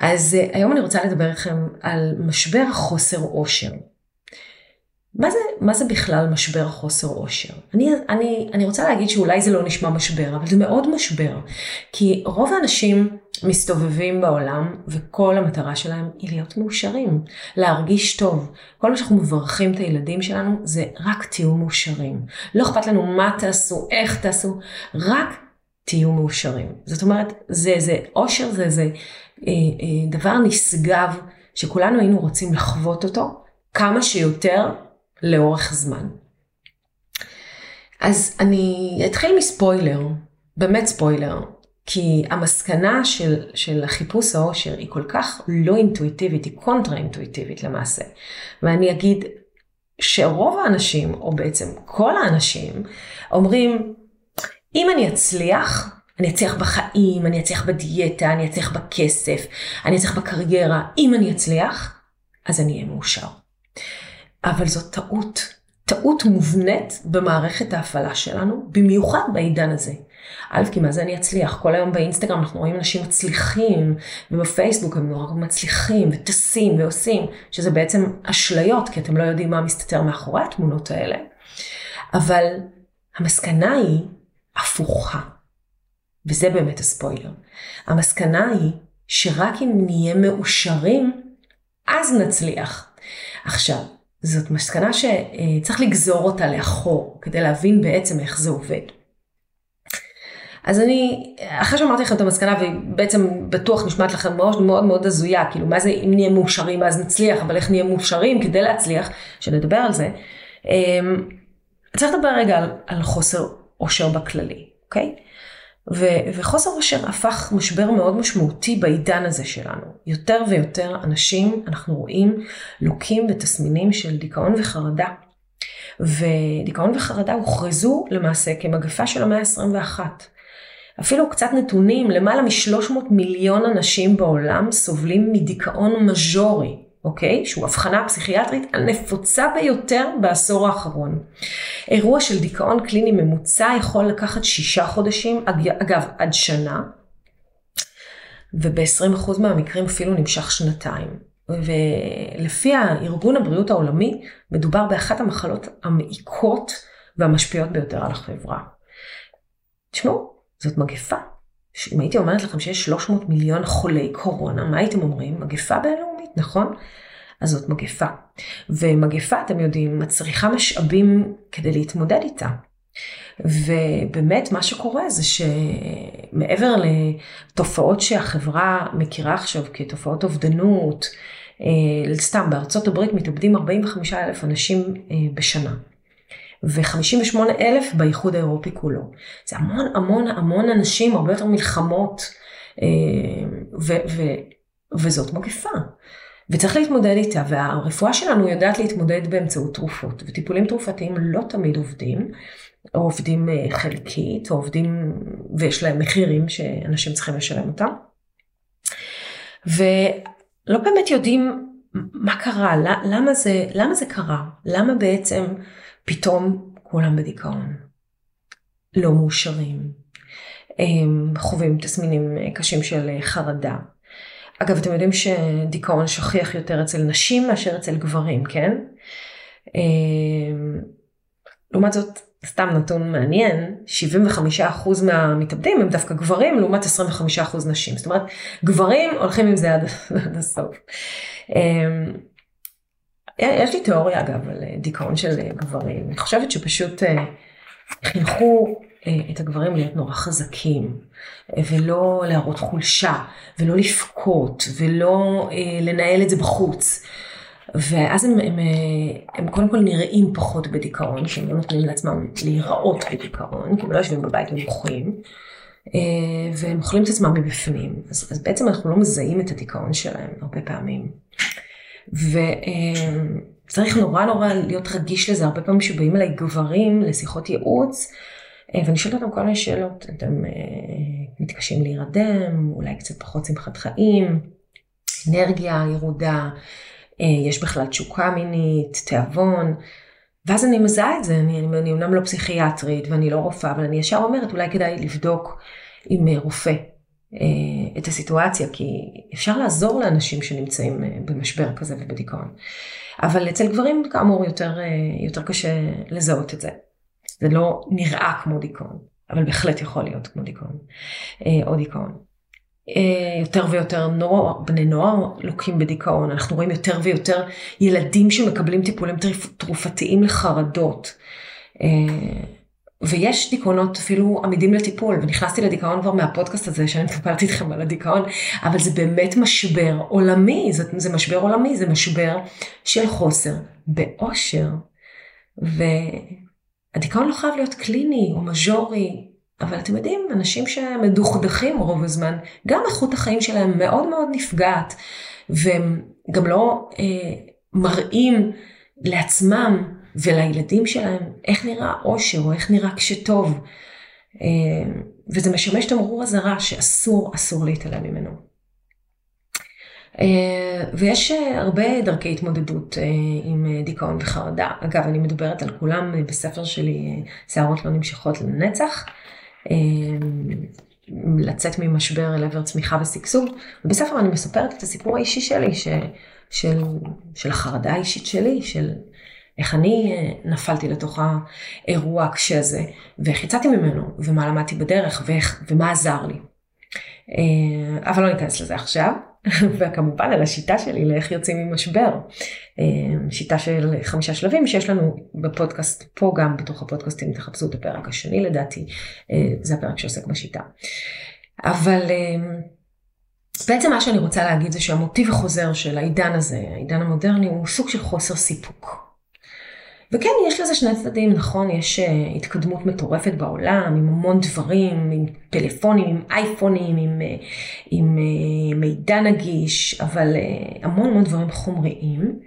אז uh, היום אני רוצה לדבר איתכם על משבר החוסר עושר. מה זה, מה זה בכלל משבר החוסר עושר? אני, אני, אני רוצה להגיד שאולי זה לא נשמע משבר, אבל זה מאוד משבר. כי רוב האנשים מסתובבים בעולם, וכל המטרה שלהם היא להיות מאושרים, להרגיש טוב. כל מה שאנחנו מברכים את הילדים שלנו זה רק תהיו מאושרים. לא אכפת לנו מה תעשו, איך תעשו, רק תהיו מאושרים. זאת אומרת, זה, זה אושר, זה, זה אה, אה, דבר נשגב שכולנו היינו רוצים לחוות אותו כמה שיותר לאורך זמן. אז אני אתחיל מספוילר, באמת ספוילר, כי המסקנה של, של החיפוש האושר היא כל כך לא אינטואיטיבית, היא קונטרה אינטואיטיבית למעשה. ואני אגיד שרוב האנשים, או בעצם כל האנשים, אומרים, אם אני אצליח, אני אצליח בחיים, אני אצליח בדיאטה, אני אצליח בכסף, אני אצליח בקריירה. אם אני אצליח, אז אני אהיה מאושר. אבל זאת טעות. טעות מובנית במערכת ההפעלה שלנו, במיוחד בעידן הזה. א', כי מה זה אני אצליח? כל היום באינסטגרם אנחנו רואים אנשים מצליחים, ובפייסבוק הם נורא מצליחים, וטסים ועושים, שזה בעצם אשליות, כי אתם לא יודעים מה מסתתר מאחורי התמונות האלה. אבל המסקנה היא הפוכה. וזה באמת הספוילר. המסקנה היא שרק אם נהיה מאושרים, אז נצליח. עכשיו, זאת מסקנה שצריך לגזור אותה לאחור, כדי להבין בעצם איך זה עובד. אז אני, אחרי שאמרתי לכם את המסקנה, והיא בעצם בטוח נשמעת לכם מאוד מאוד מאוד הזויה, כאילו מה זה אם נהיה מאושרים אז נצליח, אבל איך נהיה מאושרים כדי להצליח, שנדבר על זה. אמ, צריך לדבר רגע על, על חוסר אושר בכללי, אוקיי? ו- וחוסר אושר הפך משבר מאוד משמעותי בעידן הזה שלנו. יותר ויותר אנשים, אנחנו רואים, לוקים בתסמינים של דיכאון וחרדה. ודיכאון וחרדה הוכרזו למעשה כמגפה של המאה ה-21. אפילו קצת נתונים, למעלה מ-300 מיליון אנשים בעולם סובלים מדיכאון מז'ורי, אוקיי? שהוא הבחנה פסיכיאטרית הנפוצה ביותר בעשור האחרון. אירוע של דיכאון קליני ממוצע יכול לקחת שישה חודשים, אגב, עד שנה, וב-20% מהמקרים אפילו נמשך שנתיים. ולפי הארגון הבריאות העולמי, מדובר באחת המחלות המעיקות והמשפיעות ביותר על החברה. תשמעו, זאת מגפה. אם הייתי אומרת לכם שיש 300 מיליון חולי קורונה, מה הייתם אומרים? מגפה בינלאומית, נכון? אז זאת מגפה. ומגפה, אתם יודעים, מצריכה משאבים כדי להתמודד איתה. ובאמת מה שקורה זה שמעבר לתופעות שהחברה מכירה עכשיו כתופעות אובדנות, אה, סתם בארצות הברית מתאבדים 45 אלף אנשים אה, בשנה. ו-58 אלף באיחוד האירופי כולו. זה המון המון המון אנשים, הרבה יותר מלחמות, אה, ו- ו- וזאת מגפה. וצריך להתמודד איתה, והרפואה שלנו יודעת להתמודד באמצעות תרופות, וטיפולים תרופתיים לא תמיד עובדים, או עובדים אה, חלקית, או עובדים, ויש להם מחירים שאנשים צריכים לשלם אותם. ולא באמת יודעים מה קרה, למה זה, למה זה קרה, למה בעצם פתאום כולם בדיכאון, לא מאושרים, חווים תסמינים קשים של חרדה. אגב, אתם יודעים שדיכאון שכיח יותר אצל נשים מאשר אצל גברים, כן? לעומת זאת, סתם נתון מעניין, 75% מהמתאבדים הם דווקא גברים לעומת 25% נשים. זאת אומרת, גברים הולכים עם זה עד, עד הסוף. יש לי תיאוריה אגב על אה, דיכאון של אה, גברים. אני חושבת שפשוט אה, חינכו את הגברים להיות נורא חזקים, ולא להראות חולשה, ולא לבכות, ולא לנהל את זה בחוץ. ואז הם, הם, הם קודם כל נראים פחות בדיכאון, כי הם לא נותנים לעצמם להיראות בדיכאון, כי הם לא יושבים בבית ומוחים, אה, והם אוכלים את עצמם מבפנים. אז, אז בעצם אנחנו לא מזהים את הדיכאון שלהם הרבה פעמים. וצריך נורא נורא להיות רגיש לזה, הרבה פעמים שבאים אליי גברים לשיחות ייעוץ, אה, ואני שואלת אותם כל מיני שאלות, אתם אה, מתקשים להירדם, אולי קצת פחות שמחת חיים, אנרגיה ירודה, אה, יש בכלל תשוקה מינית, תיאבון, ואז אני מזהה את זה, אני, אני, אני אומנם לא פסיכיאטרית ואני לא רופאה, אבל אני ישר אומרת, אולי כדאי לבדוק עם רופא את הסיטואציה, כי אפשר לעזור לאנשים שנמצאים במשבר כזה ובדיכאון. אבל אצל גברים כאמור יותר, יותר קשה לזהות את זה. זה לא נראה כמו דיכאון, אבל בהחלט יכול להיות כמו דיכאון אה, או דיכאון. אה, יותר ויותר נוער, בני נוער לוקים בדיכאון, אנחנו רואים יותר ויותר ילדים שמקבלים טיפולים תרופתיים לחרדות. אה, ויש דיכאונות אפילו עמידים לטיפול, ונכנסתי לדיכאון כבר מהפודקאסט הזה שאני מטפלתי איתכם על הדיכאון, אבל זה באמת משבר עולמי, זה, זה משבר עולמי, זה משבר של חוסר באושר. ו... הדיכאון לא חייב להיות קליני או מז'ורי, אבל אתם יודעים, אנשים שמדוכדכים רוב הזמן, גם איכות החיים שלהם מאוד מאוד נפגעת, והם גם לא אה, מראים לעצמם ולילדים שלהם איך נראה אושר או איך נראה כשטוב. אה, וזה משמש תמרור אזהרה שאסור, אסור להתעלם ממנו. אה, ויש אה, הרבה דרכי התמודדות אה, עם דיכאון וחרדה. אגב, אני מדברת על כולם בספר שלי, שערות לא נמשכות לנצח. לצאת ממשבר אל עבר צמיחה ושגשוג. ובספר אני מספרת את הסיפור האישי שלי, ש, של, של החרדה האישית שלי, של איך אני נפלתי לתוך האירוע הקשה הזה, ואיך יצאתי ממנו, ומה למדתי בדרך, ואיך, ומה עזר לי. אבל לא ניכנס לזה עכשיו. וכמובן על השיטה שלי לאיך יוצאים ממשבר. אה, שיטה של חמישה שלבים שיש לנו בפודקאסט, פה גם בתוך הפודקאסטים תחפשו את הפרק השני לדעתי, אה, זה הפרק שעוסק בשיטה. אבל אה, בעצם מה שאני רוצה להגיד זה שהמוטיב החוזר של העידן הזה, העידן המודרני, הוא סוג של חוסר סיפוק. וכן, יש לזה שני צדדים, נכון, יש uh, התקדמות מטורפת בעולם, עם המון דברים, עם פלאפונים, עם אייפונים, עם, uh, עם uh, מידע נגיש, אבל המון המון דברים חומריים.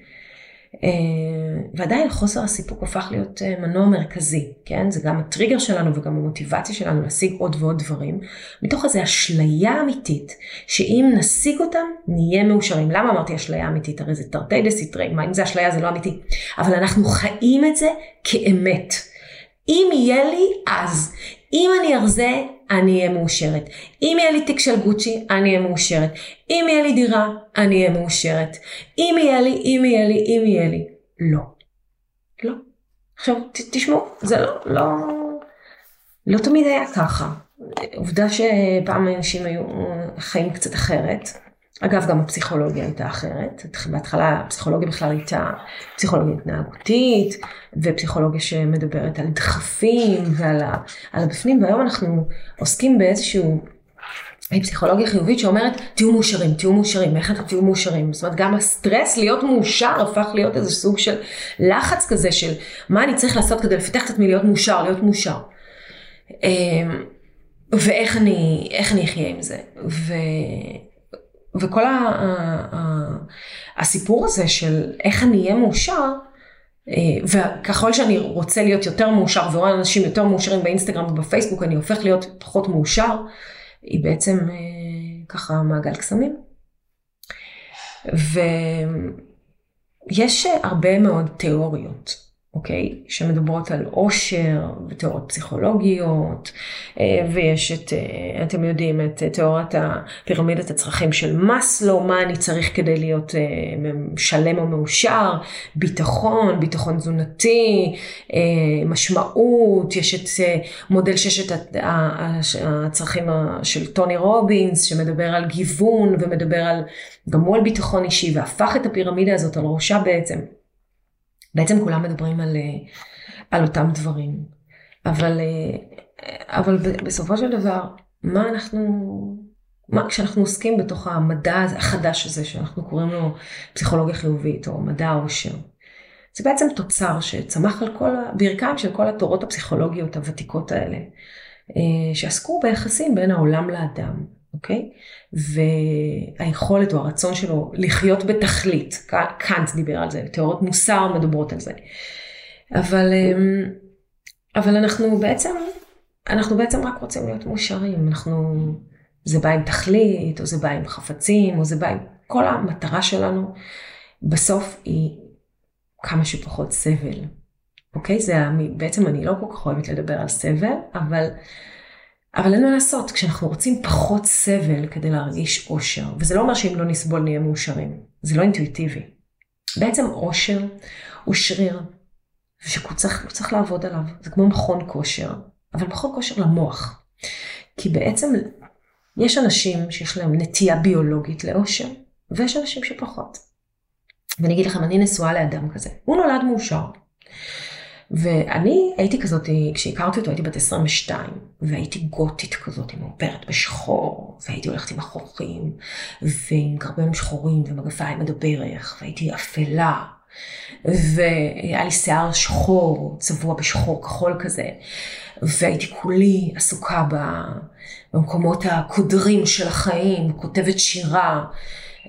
אה, ועדיין חוסר הסיפוק הפך להיות אה, מנוע מרכזי, כן? זה גם הטריגר שלנו וגם המוטיבציה שלנו להשיג עוד ועוד דברים, מתוך איזו אשליה אמיתית, שאם נשיג אותם, נהיה מאושרים. למה אמרתי אשליה אמיתית? הרי זה תרתי דה סיטרי, מה אם זה אשליה זה לא אמיתי, אבל אנחנו חיים את זה כאמת. אם יהיה לי, אז. אם אני ארזה, אני אהיה מאושרת. אם יהיה לי תיק של גוצ'י, אני אהיה מאושרת. אם יהיה לי דירה, אני אהיה מאושרת. אם יהיה לי, אם יהיה לי, אם יהיה לי. לא. לא. עכשיו, ת, תשמעו, זה לא, לא, לא תמיד היה ככה. עובדה שפעם אנשים היו חיים קצת אחרת. אגב, גם הפסיכולוגיה הייתה אחרת. בהתחלה הפסיכולוגיה בכלל הייתה פסיכולוגיה התנהגותית, ופסיכולוגיה שמדברת על דחפים ועל ה, על הבפנים, והיום אנחנו עוסקים באיזשהו... פסיכולוגיה חיובית שאומרת תהיו מאושרים, תהיו מאושרים, איך אתם תהיו מאושרים? זאת אומרת גם הסטרס להיות מאושר הפך להיות איזה סוג של לחץ כזה של מה אני צריך לעשות כדי לפתח את עצמי להיות מאושר, להיות מאושר. אמ, ואיך אני, אני אחיה עם זה. ו... וכל ה, ה, ה, הסיפור הזה של איך אני אהיה מאושר, אה, וככל שאני רוצה להיות יותר מאושר ורואה אנשים יותר מאושרים באינסטגרם ובפייסבוק, אני הופך להיות פחות מאושר, היא בעצם אה, ככה מעגל קסמים. ויש הרבה מאוד תיאוריות אוקיי? שמדברות על עושר ותיאוריות פסיכולוגיות, אה, ויש את, אה, אתם יודעים, את תיאוריית הפירמידת הצרכים של מאסלו, מה אני צריך כדי להיות אה, שלם או מאושר, ביטחון, ביטחון תזונתי, משמעות, יש את מודל ששת הצרכים של טוני רובינס, שמדבר על גיוון ומדבר על, גם הוא על ביטחון אישי, והפך את הפירמידה הזאת על ראשה בעצם. בעצם כולם מדברים על, אה, על אותם דברים. אבל, אה, אבל בסופו של דבר, מה אנחנו, מה, כשאנחנו עוסקים בתוך המדע החדש הזה שאנחנו קוראים לו פסיכולוגיה חיובית או מדע העושר. זה בעצם תוצר שצמח על כל הברכיים של כל התורות הפסיכולוגיות הוותיקות האלה, אה, שעסקו ביחסים בין העולם לאדם, אוקיי? והיכולת או הרצון שלו לחיות בתכלית, קאנט דיבר על זה, תיאוריות מוסר מדברות על זה. אבל, אמ, אבל אנחנו בעצם, אנחנו בעצם רק רוצים להיות מאושרים, אנחנו, זה בא עם תכלית, או זה בא עם חפצים, או זה בא עם, כל המטרה שלנו בסוף היא כמה שפחות סבל. אוקיי? זה בעצם אני לא כל כך אוהבת לדבר על סבל, אבל, אבל אין מה לעשות, כשאנחנו רוצים פחות סבל כדי להרגיש אושר, וזה לא אומר שאם לא נסבול נהיה מאושרים, זה לא אינטואיטיבי. בעצם אושר הוא שריר, שהוא צריך, צריך לעבוד עליו, זה כמו מכון כושר, אבל מכון כושר למוח. כי בעצם יש אנשים שיש להם נטייה ביולוגית לאושר, ויש אנשים שפחות. ואני אגיד לכם, אני נשואה לאדם כזה. הוא נולד מאושר. ואני הייתי כזאת, כשהכרתי אותו הייתי בת 22, והייתי גותית כזאת, מעוברת בשחור, והייתי הולכת עם החוכים, ועם גרביים שחורים ומגפיים עד הברך, והייתי אפלה, והיה לי שיער שחור, צבוע בשחור כחול כזה, והייתי כולי עסוקה במקומות הקודרים של החיים, כותבת שירה.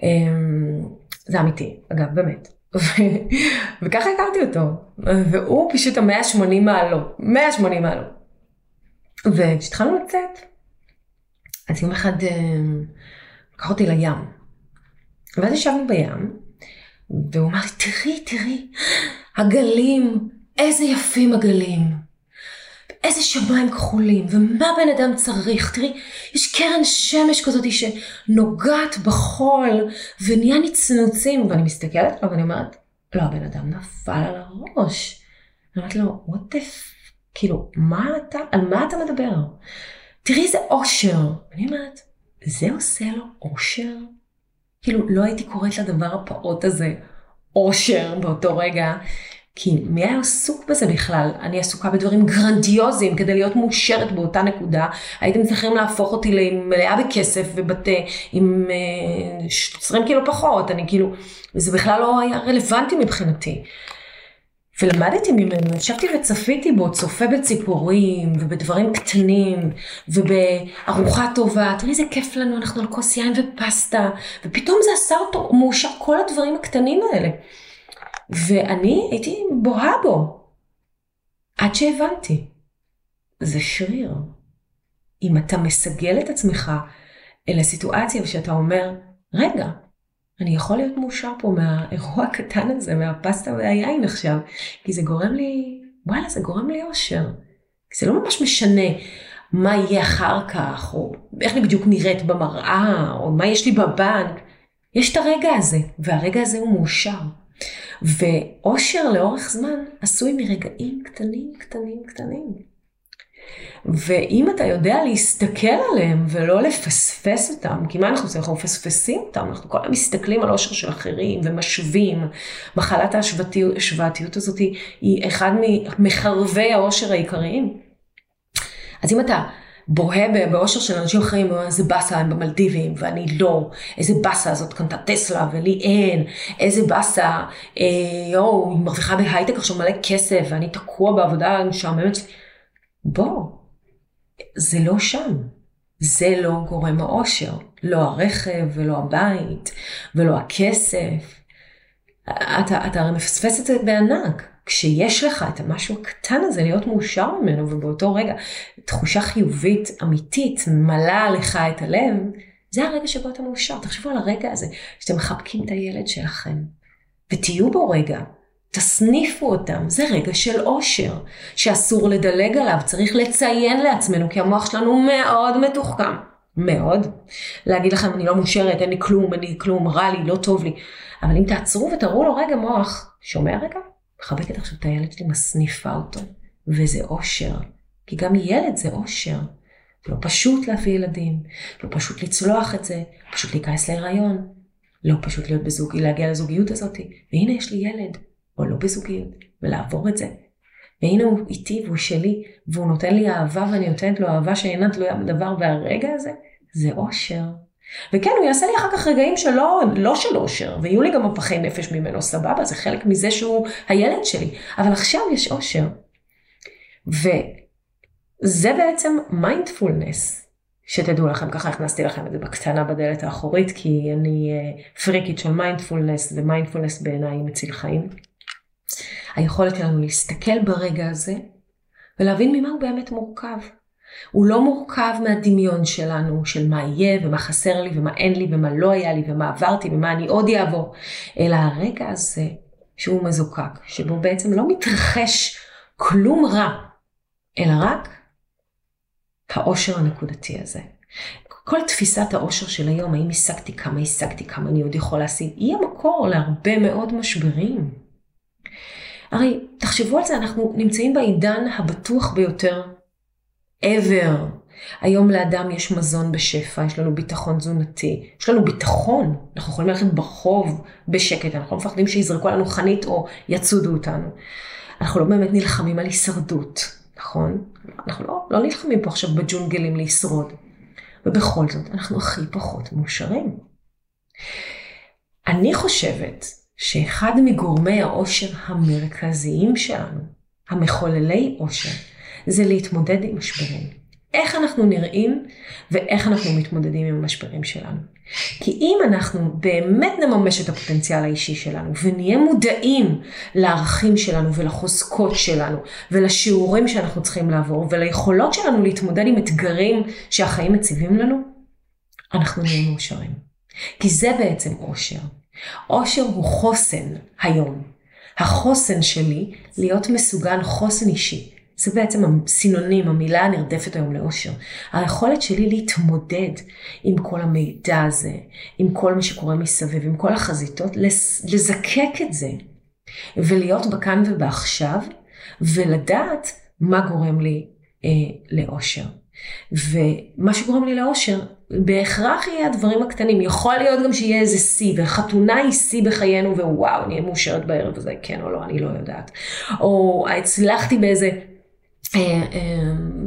אמ, זה אמיתי, אגב, באמת. וככה הכרתי אותו, והוא פשוט ה-180 מעלות, 180 מעלות. וכשהתחלנו לצאת, אז יום אחד אה, לקח אותי לים. ואז ישבנו בים, והוא אמר לי, תראי, תראי, הגלים, איזה יפים הגלים. איזה שמיים כחולים, ומה בן אדם צריך? תראי, יש קרן שמש כזאת שנוגעת בחול, ונהיה נצנוצים, ואני מסתכלת עליו ואני אומרת, לא, הבן אדם נפל על הראש. אני אומרת לו, what the. כאילו, מה אתה, על מה אתה מדבר? תראי איזה אושר. אני אומרת, זה עושה לו אושר? כאילו, לא הייתי קוראת לדבר הפעוט הזה אושר באותו רגע, כי מי היה עסוק בזה בכלל? אני עסוקה בדברים גרנדיוזיים כדי להיות מאושרת באותה נקודה. הייתם צריכים להפוך אותי למלאה בכסף ובתה עם 20 אה, קילו פחות. אני כאילו, זה בכלל לא היה רלוונטי מבחינתי. ולמדתי ממנו, ישבתי וצפיתי בו, צופה בציפורים ובדברים קטנים ובארוחה טובה, תראי איזה כיף לנו, אנחנו על כוס יין ופסטה, ופתאום זה עשה אותו מאושר, כל הדברים הקטנים האלה. ואני הייתי בוהה בו. עד שהבנתי, זה שריר. אם אתה מסגל את עצמך אל הסיטואציה ושאתה אומר, רגע, אני יכול להיות מאושר פה מהאירוע הקטן הזה, מהפסטה והיין עכשיו, כי זה גורם לי, וואלה, זה גורם לי אושר. זה לא ממש משנה מה יהיה אחר כך, או איך אני בדיוק נראית במראה, או מה יש לי בבנק. יש את הרגע הזה, והרגע הזה הוא מאושר. ואושר לאורך זמן עשוי מרגעים קטנים, קטנים, קטנים. ואם אתה יודע להסתכל עליהם ולא לפספס אותם, כי מה אנחנו עושים? אנחנו מפספסים אותם, אנחנו כל הזמן מסתכלים על אושר של אחרים ומשווים. מחלת ההשוואתיות הזאת היא אחד ממחרבי האושר העיקריים. אז אם אתה בוהה באושר של אנשים אחרים, איזה באסה הם במלדיבים ואני לא, איזה באסה הזאת קנתה טסלה ולי אין, איזה באסה, אה, יואו, היא מרוויחה בהייטק עכשיו מלא כסף ואני תקוע בעבודה משעממת. בוא, זה לא שם. זה לא גורם האושר. לא הרכב ולא הבית ולא הכסף. אתה, אתה הרי מפספס את זה בענק. כשיש לך את המשהו הקטן הזה להיות מאושר ממנו ובאותו רגע תחושה חיובית אמיתית מלאה לך את הלב, זה הרגע שבו אתה מאושר. תחשבו על הרגע הזה שאתם מחבקים את הילד שלכם ותהיו בו רגע. תסניפו אותם, זה רגע של אושר, שאסור לדלג עליו, צריך לציין לעצמנו, כי המוח שלנו מאוד מתוחכם, מאוד. להגיד לכם, אני לא מאושרת, אין לי כלום, אין לי כלום, רע לי, לא טוב לי. אבל אם תעצרו ותראו לו, רגע מוח, שומע רגע? מחבקת עכשיו את הילד שלי, מסניפה אותו, וזה אושר. כי גם ילד זה אושר. לא פשוט להביא ילדים, לא פשוט לצלוח את זה, פשוט להיכנס להיריון, לא פשוט להיות בזוגי, להגיע לזוגיות הזאת, והנה יש לי ילד, או לא בזוגיות, ולעבור את זה. והנה הוא איתי והוא שלי, והוא נותן לי אהבה ואני נותנת לו אהבה שאינה תלויה בדבר, והרגע הזה, זה אושר. וכן, הוא יעשה לי אחר כך רגעים שלא, לא של אושר, ויהיו לי גם הפחי נפש ממנו, סבבה, זה חלק מזה שהוא הילד שלי, אבל עכשיו יש אושר. וזה בעצם מיינדפולנס, שתדעו לכם, ככה הכנסתי לכם את זה בקטנה בדלת האחורית, כי אני פריקית של mindfulness, ו mindfulness בעיניי מציל חיים. היכולת שלנו להסתכל ברגע הזה, ולהבין ממה הוא באמת מורכב. הוא לא מורכב מהדמיון שלנו, של מה יהיה ומה חסר לי ומה אין לי ומה לא היה לי ומה עברתי ומה אני עוד אעבור, אלא הרגע הזה שהוא מזוקק, שבו בעצם לא מתרחש כלום רע, אלא רק העושר הנקודתי הזה. כל תפיסת העושר של היום, האם השגתי כמה השגתי, כמה אני עוד יכול להשיג, היא המקור להרבה מאוד משברים. הרי תחשבו על זה, אנחנו נמצאים בעידן הבטוח ביותר ever. היום לאדם יש מזון בשפע, יש לנו ביטחון תזונתי, יש לנו ביטחון, אנחנו יכולים ללכת ברחוב בשקט, אנחנו לא מפחדים שיזרקו עלינו חנית או יצודו אותנו. אנחנו לא באמת נלחמים על הישרדות, נכון? אנחנו לא, לא נלחמים פה עכשיו בג'ונגלים לשרוד. ובכל זאת, אנחנו הכי פחות מאושרים. אני חושבת שאחד מגורמי העושר המרכזיים שלנו, המחוללי עושר, זה להתמודד עם משברים. איך אנחנו נראים ואיך אנחנו מתמודדים עם המשברים שלנו. כי אם אנחנו באמת נממש את הפוטנציאל האישי שלנו ונהיה מודעים לערכים שלנו ולחוזקות שלנו ולשיעורים שאנחנו צריכים לעבור וליכולות שלנו להתמודד עם אתגרים שהחיים מציבים לנו, אנחנו נהיה מאושרים. כי זה בעצם אושר. אושר הוא חוסן היום. החוסן שלי להיות מסוגל חוסן אישי. זה בעצם הסינונים, המילה הנרדפת היום לאושר. היכולת שלי להתמודד עם כל המידע הזה, עם כל מה שקורה מסביב, עם כל החזיתות, לזקק את זה, ולהיות בכאן ובעכשיו, ולדעת מה גורם לי אה, לאושר. ומה שגורם לי לאושר, בהכרח יהיה הדברים הקטנים. יכול להיות גם שיהיה איזה שיא, וחתונה היא שיא בחיינו, ווואו, אני אהיה מאושרת בערב הזה, כן או לא, אני לא יודעת. או הצלחתי באיזה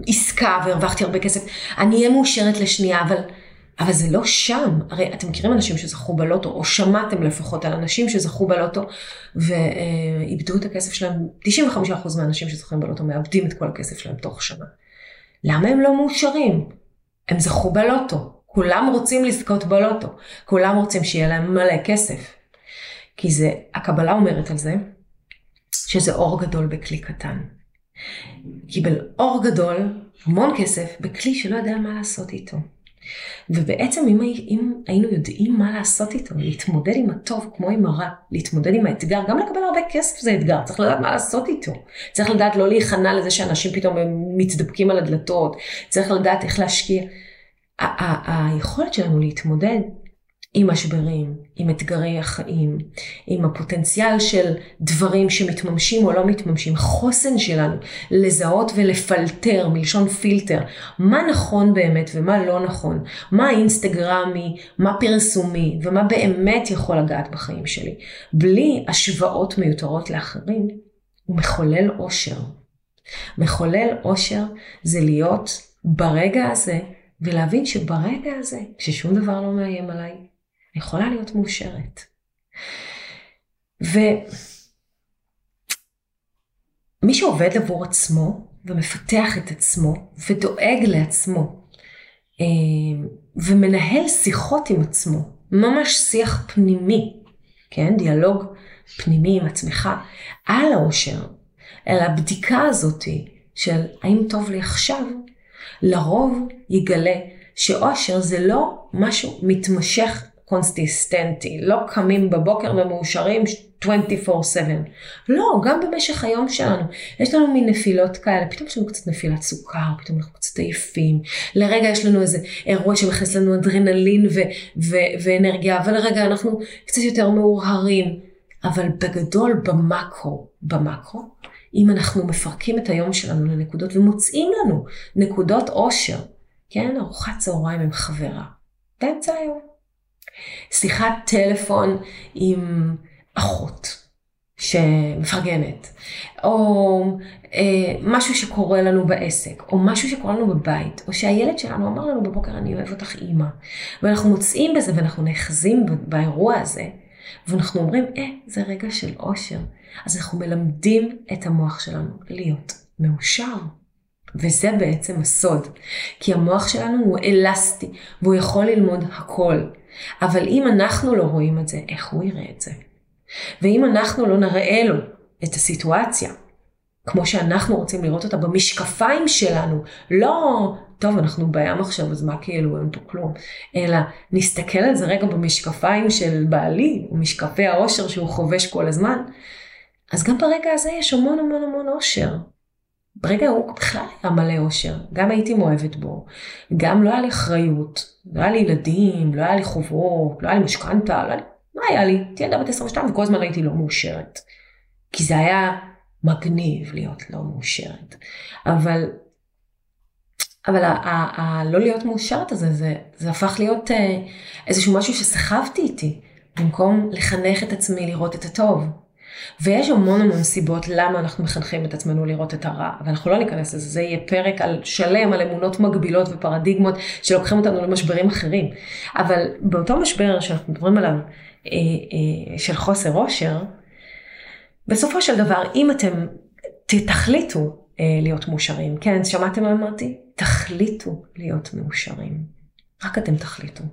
עסקה והרווחתי הרבה כסף, אני אהיה מאושרת לשנייה, אבל, אבל זה לא שם. הרי אתם מכירים אנשים שזכו בלוטו, או שמעתם לפחות על אנשים שזכו בלוטו ואיבדו את הכסף שלהם, 95% מהאנשים שזוכים בלוטו מאבדים את כל הכסף שלהם תוך שנה. למה הם לא מאושרים? הם זכו בלוטו. כולם רוצים לזכות בלוטו. כולם רוצים שיהיה להם מלא כסף. כי זה, הקבלה אומרת על זה, שזה אור גדול בכלי קטן. קיבל אור גדול, המון כסף, בכלי שלא יודע מה לעשות איתו. ובעצם אם, אם היינו יודעים מה לעשות איתו, להתמודד עם הטוב כמו עם הרע, להתמודד עם האתגר, גם לקבל הרבה כסף זה אתגר, צריך לדעת מה לעשות איתו. צריך לדעת לא להיכנע לזה שאנשים פתאום מתדפקים על הדלתות, צריך לדעת איך להשקיע. היכולת שלנו להתמודד עם משברים, עם אתגרי החיים, עם הפוטנציאל של דברים שמתממשים או לא מתממשים, החוסן שלנו לזהות ולפלטר, מלשון פילטר, מה נכון באמת ומה לא נכון, מה אינסטגרמי, מה פרסומי ומה באמת יכול לגעת בחיים שלי, בלי השוואות מיותרות לאחרים, הוא מחולל אושר. מחולל אושר זה להיות ברגע הזה ולהבין שברגע הזה, כששום דבר לא מאיים עליי, יכולה להיות מאושרת. ומי שעובד עבור עצמו ומפתח את עצמו ודואג לעצמו אה, ומנהל שיחות עם עצמו, ממש שיח פנימי, כן, דיאלוג פנימי עם עצמך, על האושר, על הבדיקה הזאתי של האם טוב לי עכשיו, לרוב יגלה שאושר זה לא משהו מתמשך קונסיסטנטי, לא קמים בבוקר ומאושרים 24/7. לא, גם במשך היום שלנו. יש לנו מין נפילות כאלה, פתאום יש לנו קצת נפילת סוכר, פתאום אנחנו קצת עייפים. לרגע יש לנו איזה אירוע שמכניס לנו אדרנלין ו- ו- ואנרגיה, ולרגע אנחנו קצת יותר מאורהרים. אבל בגדול, במאקרו, במאקרו, אם אנחנו מפרקים את היום שלנו לנקודות ומוצאים לנו נקודות עושר, כן, ארוחת צהריים עם חברה, באמצע היום. שיחת טלפון עם אחות, שמפרגנת, או אה, משהו שקורה לנו בעסק, או משהו שקורה לנו בבית, או שהילד שלנו אמר לנו בבוקר אני אוהב אותך אימא, ואנחנו מוצאים בזה ואנחנו נאחזים באירוע הזה, ואנחנו אומרים, אה, זה רגע של אושר. אז אנחנו מלמדים את המוח שלנו להיות מאושר. וזה בעצם הסוד. כי המוח שלנו הוא אלסטי, והוא יכול ללמוד הכל. אבל אם אנחנו לא רואים את זה, איך הוא יראה את זה? ואם אנחנו לא נראה לו את הסיטואציה, כמו שאנחנו רוצים לראות אותה במשקפיים שלנו, לא, טוב, אנחנו בים עכשיו, אז מה כאילו, אין פה כלום, אלא נסתכל על זה רגע במשקפיים של בעלי, משקפי העושר שהוא חובש כל הזמן, אז גם ברגע הזה יש המון המון המון אושר. ברגע הוא בכלל היה מלא אושר, גם הייתי מאוהבת בו, גם לא היה לי אחריות, לא היה לי ילדים, לא היה לי חובות, לא היה לי משכנתה, לא היה לי... מה היה לי? הייתי ילדה בת 22 וכל הזמן הייתי לא מאושרת. כי זה היה מגניב להיות לא מאושרת. אבל, אבל הלא להיות מאושרת הזה, זה, זה הפך להיות אה, איזשהו משהו שסחבתי איתי, במקום לחנך את עצמי לראות את הטוב. ויש המון המון סיבות למה אנחנו מחנכים את עצמנו לראות את הרע, אבל אנחנו לא ניכנס לזה, זה יהיה פרק על שלם על אמונות מגבילות ופרדיגמות שלוקחים אותנו למשברים אחרים. אבל באותו משבר שאנחנו מדברים עליו, אה, אה, של חוסר עושר, בסופו של דבר, אם אתם תחליטו אה, להיות מאושרים, כן, שמעתם מה אמרתי? תחליטו להיות מאושרים. רק אתם תחליטו.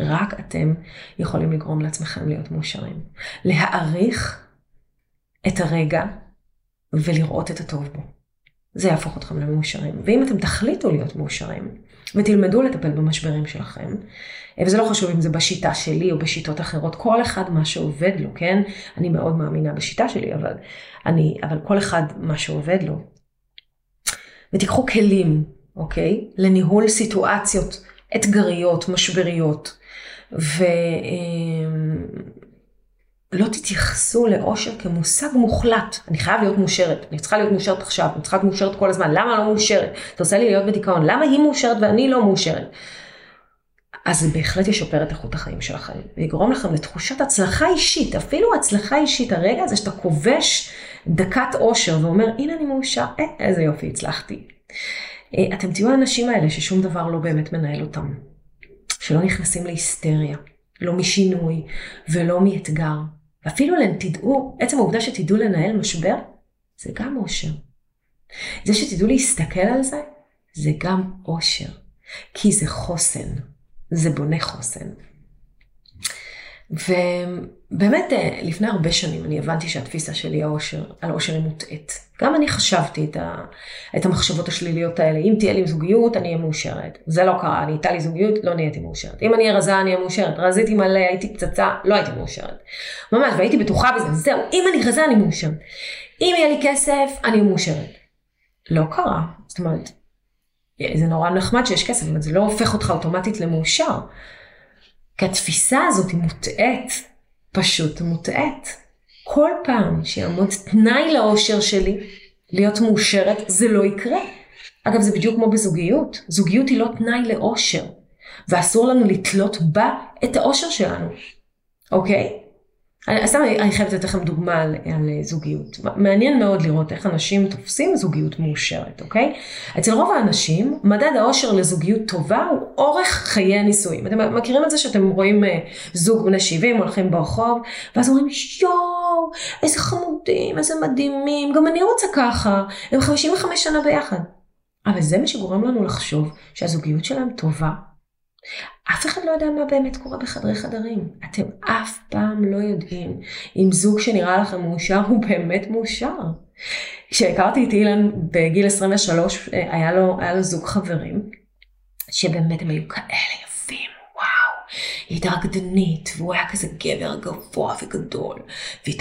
רק אתם יכולים לגרום לעצמכם להיות מאושרים. להעריך את הרגע ולראות את הטוב בו. זה יהפוך אתכם למאושרים. ואם אתם תחליטו להיות מאושרים ותלמדו לטפל במשברים שלכם, וזה לא חשוב אם זה בשיטה שלי או בשיטות אחרות, כל אחד מה שעובד לו, כן? אני מאוד מאמינה בשיטה שלי, אבל, אני, אבל כל אחד מה שעובד לו. ותיקחו כלים, אוקיי? לניהול סיטואציות אתגריות, משבריות, ו... לא תתייחסו לאושר כמושג מוחלט. אני חייב להיות מאושרת, אני צריכה להיות מאושרת עכשיו, אני צריכה להיות מאושרת כל הזמן, למה לא מאושרת? אתה עושה לי להיות בדיכאון, למה היא מאושרת ואני לא מאושרת? אז זה בהחלט ישפר את איכות החיים שלכם, ויגרום לכם לתחושת הצלחה אישית, אפילו הצלחה אישית, הרגע הזה שאתה כובש דקת אושר ואומר, הנה אני מאושר, אה, איזה יופי, הצלחתי. אה, אתם תהיו האנשים האלה ששום דבר לא באמת מנהל אותם, שלא נכנסים להיסטריה, לא משינוי ולא מאתגר. ואפילו תדעו, עצם העובדה שתדעו לנהל משבר, זה גם אושר. זה שתדעו להסתכל על זה, זה גם אושר. כי זה חוסן. זה בונה חוסן. ובאמת, אה, לפני הרבה שנים אני הבנתי שהתפיסה שלי האושר, על אושר היא מוטעית. גם אני חשבתי את, ה, את המחשבות השליליות האלה, אם תהיה לי זוגיות, אני אהיה מאושרת. זה לא קרה, אני הייתה לי זוגיות, לא נהייתי מאושרת. אם אני אהיה רזה, אני אהיה מאושרת. רזיתי מלא, הייתי פצצה, לא הייתי מאושרת. ממש, והייתי בטוחה בזה, זהו, אם אני רזה, אני מאושרת. אם יהיה לי כסף, אני מאושרת. לא קרה. זאת אומרת, זה נורא נחמד שיש כסף, אבל זה לא הופך אותך אוטומטית למאושר. כי התפיסה הזאת היא מוטעית, פשוט מוטעית. כל פעם שיעמוד תנאי לאושר שלי, להיות מאושרת, זה לא יקרה. אגב, זה בדיוק כמו בזוגיות. זוגיות היא לא תנאי לאושר, ואסור לנו לתלות בה את האושר שלנו, אוקיי? סתם אני, אני חייבת לתת לכם דוגמה על, על זוגיות. מעניין מאוד לראות איך אנשים תופסים זוגיות מאושרת, אוקיי? אצל רוב האנשים, מדד האושר לזוגיות טובה הוא אורך חיי הנישואים. אתם מכירים את זה שאתם רואים uh, זוג בני 70 הולכים ברחוב, ואז אומרים, יואו, איזה חמודים, איזה מדהימים, גם אני רוצה ככה, הם 55 שנה ביחד. אבל זה מה שגורם לנו לחשוב שהזוגיות שלהם טובה אף אחד לא יודע מה באמת קורה בחדרי חדרים. אתם אף פעם לא יודעים אם זוג שנראה לכם מאושר הוא באמת מאושר. כשהכרתי את אילן בגיל 23, אה, היה לו, היה לו זוג חברים, שבאמת הם היו כאלה יפים, וואו. היא הייתה רקדנית, והוא היה כזה גבר גבוה וגדול, והיא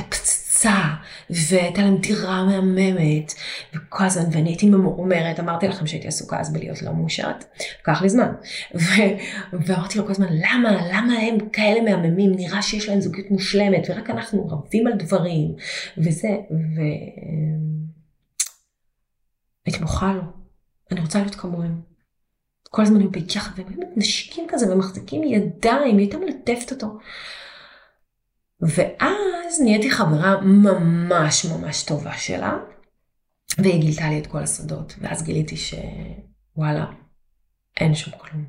פצצה, והייתה להם דירה מהממת, וכל הזמן, ואני הייתי ממורמרת, אמרתי לכם שהייתי עסוקה אז בלהיות לא מאושרת, לקח לי זמן, ו- ואמרתי לו כל הזמן, למה, למה הם כאלה מהממים, נראה שיש להם זוגיות מושלמת, ורק אנחנו רבים על דברים, וזה, ו... הייתי בוכה לו, אני רוצה להיות כמוהם. כל הזמן הם ביחד, והם מתנשקים כזה ומחזיקים ידיים, היא הייתה מלטפת אותו. ואז נהייתי חברה ממש ממש טובה שלה, והיא גילתה לי את כל הסודות, ואז גיליתי שוואלה, אין שם כלום.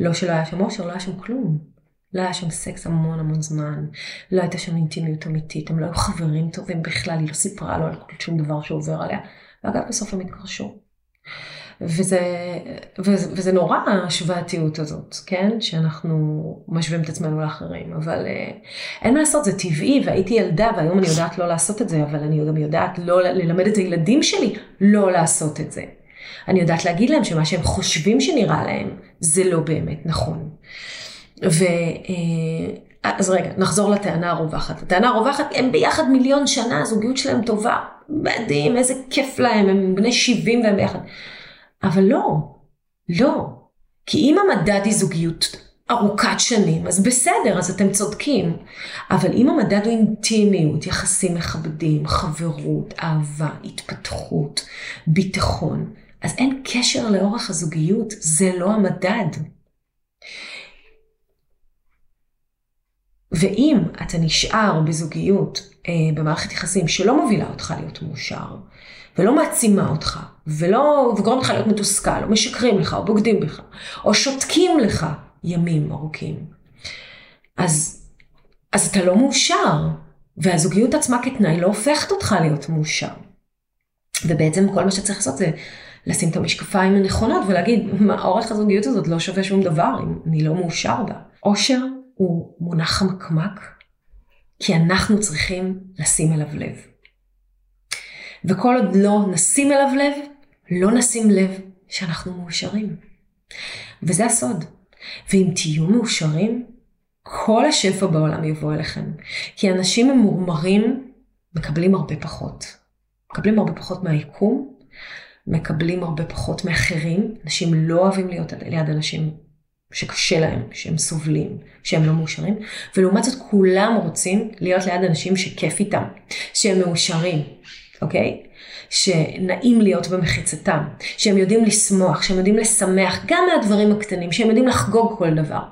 לא שלא היה שם אושר, לא היה שם כלום. לא היה שם סקס המון המון זמן, לא הייתה שם אינטימיות אמיתית, הם לא היו חברים טובים בכלל, היא לא סיפרה לו על שום דבר שעובר עליה. ואגב, בסוף הם התגרשו. וזה, וזה, וזה נורא השוואתיות הזאת, כן? שאנחנו משווים את עצמנו לאחרים, אבל אה, אין מה לעשות, זה טבעי, והייתי ילדה, והיום אני יודעת לא לעשות את זה, אבל אני גם יודעת לא ללמד את הילדים שלי לא לעשות את זה. אני יודעת להגיד להם שמה שהם חושבים שנראה להם, זה לא באמת נכון. ו... אה, אז רגע, נחזור לטענה הרווחת. הטענה הרווחת, הם ביחד מיליון שנה, הזוגיות שלהם טובה, מדהים, איזה כיף להם, הם בני 70 והם ביחד. אבל לא, לא. כי אם המדד היא זוגיות ארוכת שנים, אז בסדר, אז אתם צודקים. אבל אם המדד הוא אינטימיות, יחסים מכבדים, חברות, אהבה, התפתחות, ביטחון, אז אין קשר לאורך הזוגיות, זה לא המדד. ואם אתה נשאר בזוגיות, אה, במערכת יחסים שלא מובילה אותך להיות מאושר, ולא מעצימה אותך, ולא, וגורם לך להיות מתוסכל, או משקרים לך, או בוגדים בך, או שותקים לך ימים ארוכים, אז, אז אתה לא מאושר, והזוגיות עצמה כתנאי לא הופכת אותך להיות מאושר. ובעצם כל מה שצריך לעשות זה לשים את המשקפיים הנכונות ולהגיד, מה, אורך הזוגיות הזאת לא שווה שום דבר אם אני לא מאושר בה. אושר הוא מונח חמקמק, כי אנחנו צריכים לשים אליו לב. וכל עוד לא נשים אליו לב, לא נשים לב שאנחנו מאושרים. וזה הסוד. ואם תהיו מאושרים, כל השפע בעולם יבוא אליכם. כי אנשים ממורמרים מקבלים הרבה פחות. מקבלים הרבה פחות מהיקום, מקבלים הרבה פחות מאחרים. אנשים לא אוהבים להיות ליד אנשים שקשה להם, שהם סובלים, שהם לא מאושרים, ולעומת זאת כולם רוצים להיות ליד אנשים שכיף איתם, שהם מאושרים, אוקיי? שנעים להיות במחיצתם, שהם יודעים לשמוח, שהם יודעים לשמח, גם מהדברים הקטנים, שהם יודעים לחגוג כל דבר.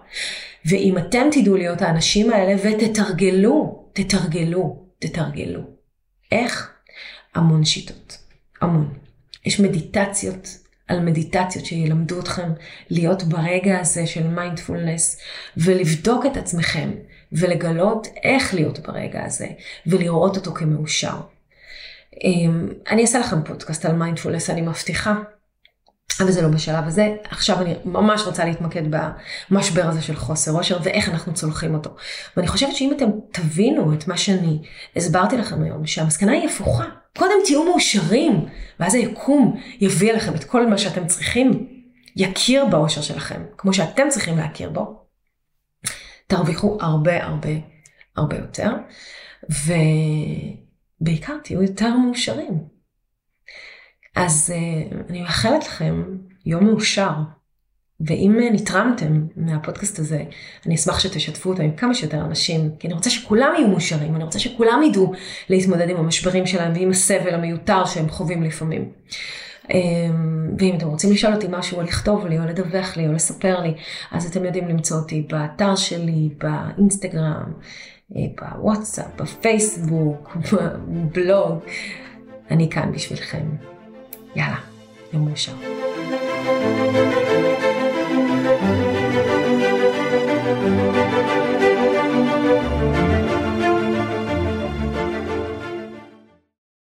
ואם אתם תדעו להיות האנשים האלה ותתרגלו, תתרגלו, תתרגלו. איך? המון שיטות, המון. יש מדיטציות על מדיטציות שילמדו אתכם להיות ברגע הזה של מיינדפולנס ולבדוק את עצמכם ולגלות איך להיות ברגע הזה ולראות אותו כמאושר. אמ, אני אעשה לכם פודקאסט על מיינדפולנס, אני מבטיחה, אבל זה לא בשלב הזה. עכשיו אני ממש רוצה להתמקד במשבר הזה של חוסר אושר ואיך אנחנו צולחים אותו. ואני חושבת שאם אתם תבינו את מה שאני הסברתי לכם היום, שהמסקנה היא הפוכה. קודם תהיו מאושרים, ואז היקום יביא עליכם את כל מה שאתם צריכים, יכיר באושר שלכם, כמו שאתם צריכים להכיר בו. תרוויחו הרבה הרבה הרבה יותר, ובעיקר תהיו יותר מאושרים. אז uh, אני מאחלת לכם יום מאושר, ואם uh, נתרמתם מהפודקאסט הזה, אני אשמח שתשתפו אותו עם כמה שיותר אנשים, כי אני רוצה שכולם יהיו מאושרים, אני רוצה שכולם ידעו להתמודד עם המשברים שלהם ועם הסבל המיותר שהם חווים לפעמים. Um, ואם אתם רוצים לשאול אותי משהו, או לכתוב לי, או לדווח לי, או לספר לי, אז אתם יודעים למצוא אותי באתר שלי, באינסטגרם, אה, בוואטסאפ, בפייסבוק, בבלוג. אני כאן בשבילכם. יאללה, יום מאושר.